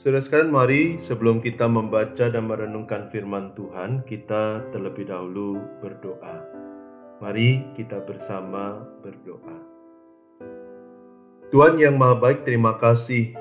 Saudara sekalian, mari sebelum kita membaca dan merenungkan firman Tuhan, kita terlebih dahulu berdoa. Mari kita bersama berdoa. Tuhan yang Maha Baik, terima kasih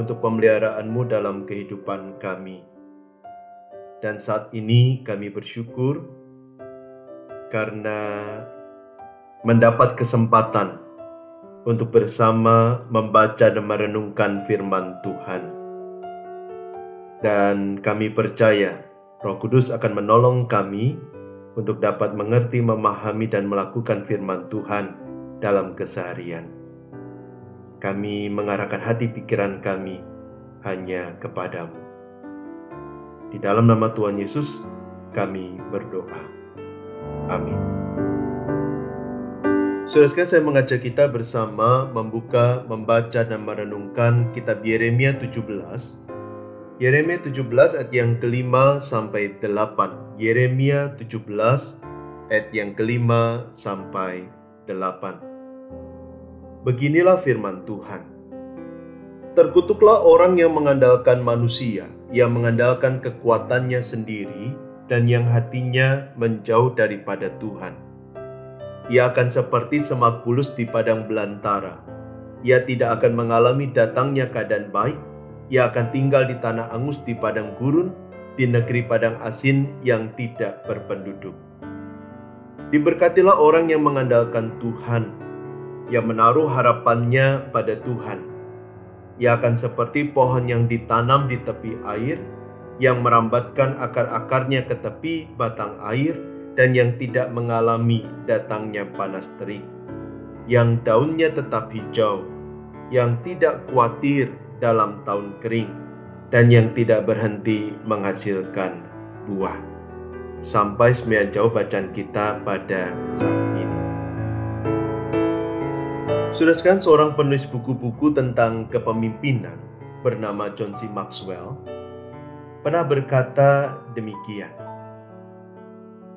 untuk pemeliharaanmu dalam kehidupan kami. Dan saat ini kami bersyukur karena mendapat kesempatan untuk bersama membaca dan merenungkan firman Tuhan. Dan kami percaya Roh Kudus akan menolong kami untuk dapat mengerti, memahami, dan melakukan firman Tuhan dalam keseharian. Kami mengarahkan hati pikiran kami hanya kepadamu. Di dalam nama Tuhan Yesus, kami berdoa. Amin. Saudara saya mengajak kita bersama membuka, membaca, dan merenungkan kitab Yeremia 17. Yeremia 17 ayat yang kelima sampai delapan. Yeremia 17 ayat yang kelima sampai delapan. Beginilah firman Tuhan. Terkutuklah orang yang mengandalkan manusia, yang mengandalkan kekuatannya sendiri, dan yang hatinya menjauh daripada Tuhan ia akan seperti semak bulus di padang belantara. Ia tidak akan mengalami datangnya keadaan baik. Ia akan tinggal di tanah angus di padang gurun, di negeri padang asin yang tidak berpenduduk. Diberkatilah orang yang mengandalkan Tuhan, yang menaruh harapannya pada Tuhan. Ia akan seperti pohon yang ditanam di tepi air, yang merambatkan akar-akarnya ke tepi batang air, dan yang tidak mengalami datangnya panas terik, yang daunnya tetap hijau, yang tidak khawatir dalam tahun kering, dan yang tidak berhenti menghasilkan buah. Sampai sembilan jauh bacaan kita pada saat ini. Sudah sekarang seorang penulis buku-buku tentang kepemimpinan bernama John C. Maxwell pernah berkata demikian.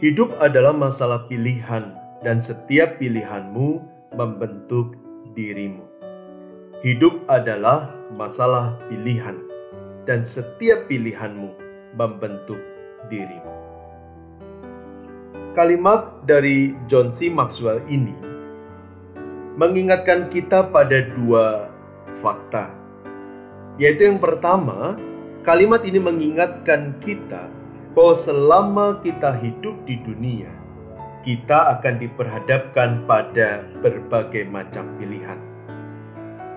Hidup adalah masalah pilihan, dan setiap pilihanmu membentuk dirimu. Hidup adalah masalah pilihan, dan setiap pilihanmu membentuk dirimu. Kalimat dari John C. Maxwell ini mengingatkan kita pada dua fakta, yaitu yang pertama, kalimat ini mengingatkan kita bahwa selama kita hidup di dunia, kita akan diperhadapkan pada berbagai macam pilihan.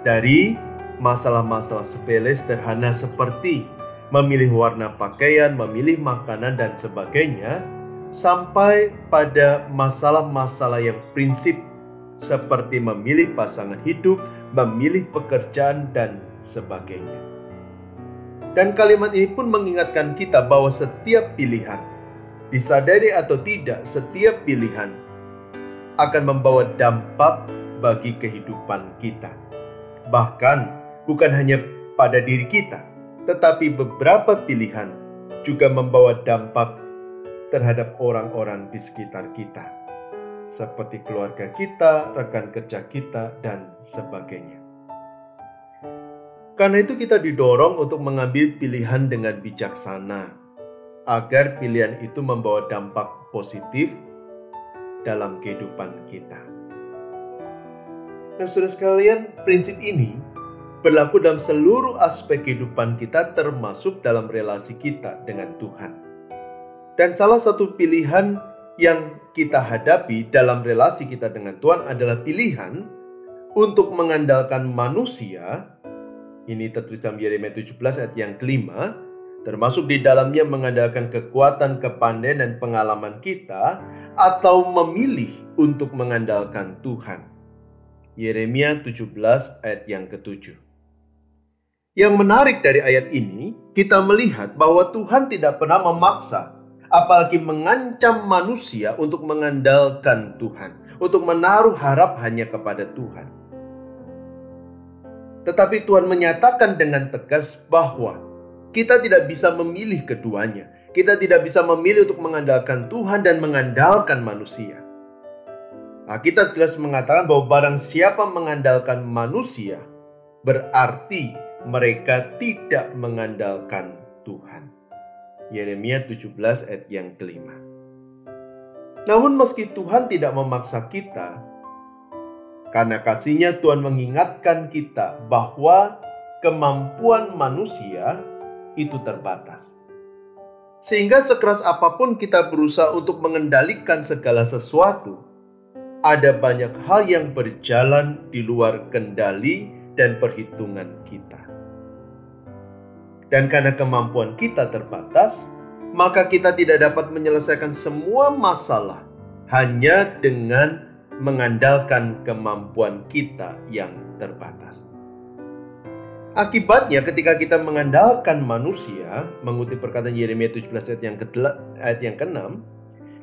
Dari masalah-masalah sepele sederhana seperti memilih warna pakaian, memilih makanan, dan sebagainya, sampai pada masalah-masalah yang prinsip seperti memilih pasangan hidup, memilih pekerjaan, dan sebagainya. Dan kalimat ini pun mengingatkan kita bahwa setiap pilihan, disadari atau tidak, setiap pilihan akan membawa dampak bagi kehidupan kita. Bahkan bukan hanya pada diri kita, tetapi beberapa pilihan juga membawa dampak terhadap orang-orang di sekitar kita, seperti keluarga kita, rekan kerja kita, dan sebagainya. Karena itu kita didorong untuk mengambil pilihan dengan bijaksana agar pilihan itu membawa dampak positif dalam kehidupan kita. Nah, saudara sekalian, prinsip ini berlaku dalam seluruh aspek kehidupan kita termasuk dalam relasi kita dengan Tuhan. Dan salah satu pilihan yang kita hadapi dalam relasi kita dengan Tuhan adalah pilihan untuk mengandalkan manusia ini tertulis dalam Yeremia 17 ayat yang kelima, termasuk di dalamnya mengandalkan kekuatan, kepandaian, dan pengalaman kita, atau memilih untuk mengandalkan Tuhan. Yeremia 17 ayat yang ketujuh. Yang menarik dari ayat ini, kita melihat bahwa Tuhan tidak pernah memaksa, apalagi mengancam manusia untuk mengandalkan Tuhan, untuk menaruh harap hanya kepada Tuhan. Tetapi Tuhan menyatakan dengan tegas bahwa kita tidak bisa memilih keduanya. Kita tidak bisa memilih untuk mengandalkan Tuhan dan mengandalkan manusia. Nah, kita jelas mengatakan bahwa barang siapa mengandalkan manusia, berarti mereka tidak mengandalkan Tuhan. Yeremia 17 ayat yang kelima. Namun meski Tuhan tidak memaksa kita, karena kasihnya Tuhan mengingatkan kita bahwa kemampuan manusia itu terbatas. Sehingga sekeras apa pun kita berusaha untuk mengendalikan segala sesuatu, ada banyak hal yang berjalan di luar kendali dan perhitungan kita. Dan karena kemampuan kita terbatas, maka kita tidak dapat menyelesaikan semua masalah hanya dengan mengandalkan kemampuan kita yang terbatas. Akibatnya ketika kita mengandalkan manusia, mengutip perkataan Yeremia 17 ayat yang ke ayat yang ke-6,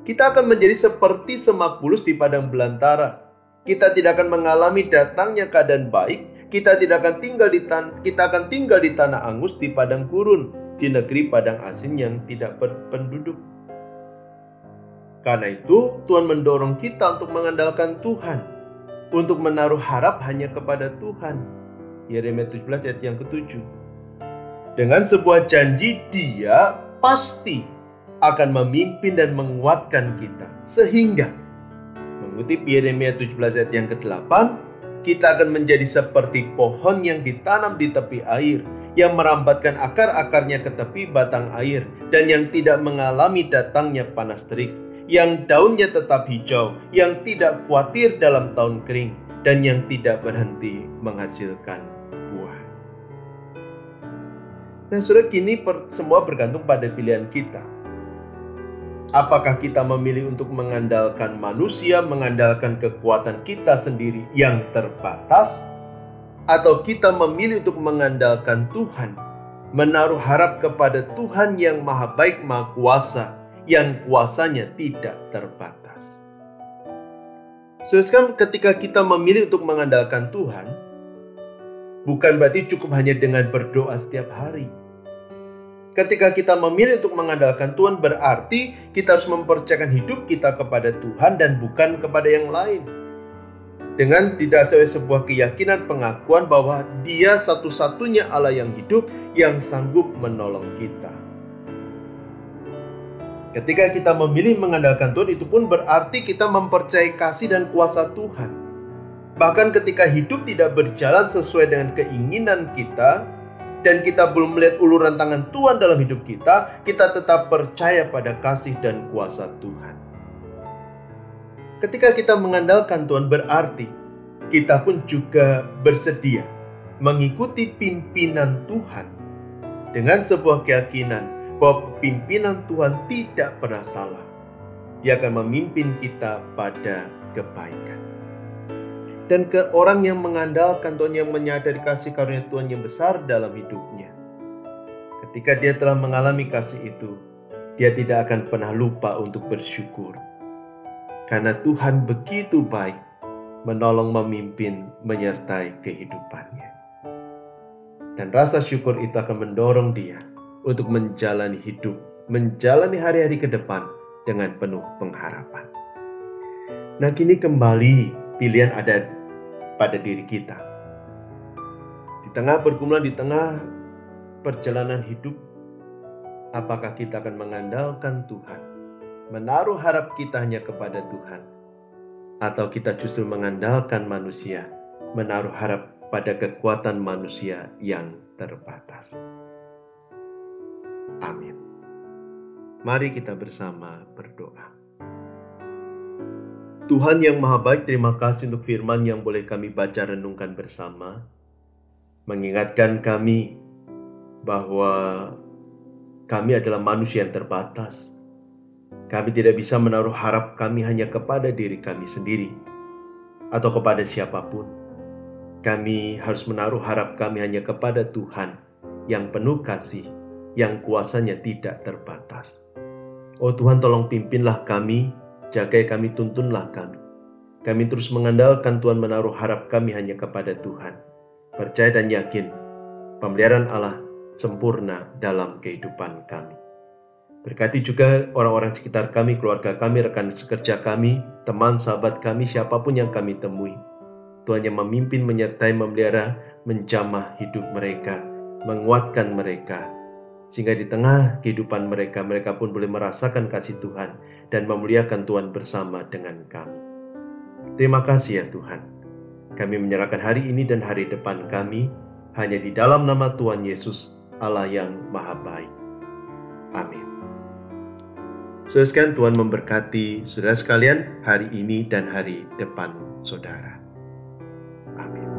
kita akan menjadi seperti semak bulus di padang belantara. Kita tidak akan mengalami datangnya keadaan baik, kita tidak akan tinggal di tan kita akan tinggal di tanah angus di padang gurun, di negeri padang asin yang tidak berpenduduk. Karena itu, Tuhan mendorong kita untuk mengandalkan Tuhan, untuk menaruh harap hanya kepada Tuhan Yeremia 17 ayat yang ketujuh. Dengan sebuah janji dia pasti akan memimpin dan menguatkan kita. Sehingga mengutip Yeremia 17 ayat yang ke-8, kita akan menjadi seperti pohon yang ditanam di tepi air, yang merambatkan akar-akarnya ke tepi batang air, dan yang tidak mengalami datangnya panas terik, yang daunnya tetap hijau, yang tidak khawatir dalam tahun kering, dan yang tidak berhenti menghasilkan Nah, sudah kini semua bergantung pada pilihan kita. Apakah kita memilih untuk mengandalkan manusia, mengandalkan kekuatan kita sendiri yang terbatas, atau kita memilih untuk mengandalkan Tuhan, menaruh harap kepada Tuhan yang Maha Baik, Maha Kuasa, yang kuasanya tidak terbatas. Sekarang ketika kita memilih untuk mengandalkan Tuhan, bukan berarti cukup hanya dengan berdoa setiap hari Ketika kita memilih untuk mengandalkan Tuhan berarti kita harus mempercayakan hidup kita kepada Tuhan dan bukan kepada yang lain. Dengan tidak sesuai sebuah keyakinan pengakuan bahwa dia satu-satunya Allah yang hidup yang sanggup menolong kita. Ketika kita memilih mengandalkan Tuhan itu pun berarti kita mempercayai kasih dan kuasa Tuhan. Bahkan ketika hidup tidak berjalan sesuai dengan keinginan kita, dan kita belum melihat uluran tangan Tuhan dalam hidup kita, kita tetap percaya pada kasih dan kuasa Tuhan. Ketika kita mengandalkan Tuhan berarti kita pun juga bersedia mengikuti pimpinan Tuhan dengan sebuah keyakinan bahwa pimpinan Tuhan tidak pernah salah. Dia akan memimpin kita pada kebaikan dan ke orang yang mengandalkan Tuhan yang menyadari kasih karunia Tuhan yang besar dalam hidupnya. Ketika dia telah mengalami kasih itu, dia tidak akan pernah lupa untuk bersyukur. Karena Tuhan begitu baik menolong memimpin menyertai kehidupannya. Dan rasa syukur itu akan mendorong dia untuk menjalani hidup, menjalani hari-hari ke depan dengan penuh pengharapan. Nah kini kembali pilihan ada pada diri kita. Di tengah pergumulan, di tengah perjalanan hidup, apakah kita akan mengandalkan Tuhan, menaruh harap kita hanya kepada Tuhan, atau kita justru mengandalkan manusia, menaruh harap pada kekuatan manusia yang terbatas. Amin. Mari kita bersama berdoa. Tuhan yang Maha Baik, terima kasih untuk firman yang boleh kami baca renungkan bersama. Mengingatkan kami bahwa kami adalah manusia yang terbatas. Kami tidak bisa menaruh harap kami hanya kepada diri kami sendiri atau kepada siapa pun. Kami harus menaruh harap kami hanya kepada Tuhan yang penuh kasih, yang kuasanya tidak terbatas. Oh Tuhan tolong pimpinlah kami Jagai kami, tuntunlah kami. Kami terus mengandalkan Tuhan menaruh harap kami hanya kepada Tuhan. Percaya dan yakin, pemeliharaan Allah sempurna dalam kehidupan kami. Berkati juga orang-orang sekitar kami, keluarga kami, rekan sekerja kami, teman, sahabat kami, siapa pun yang kami temui. Tuhan yang memimpin, menyertai, memelihara, menjamah hidup mereka, menguatkan mereka, sehingga di tengah kehidupan mereka, mereka pun boleh merasakan kasih Tuhan dan memuliakan Tuhan bersama dengan kami. Terima kasih ya Tuhan. Kami menyerahkan hari ini dan hari depan kami hanya di dalam nama Tuhan Yesus, Allah yang Maha Baik. Amin. Saudara sekalian, Tuhan memberkati saudara sekalian hari ini dan hari depan saudara. Amin.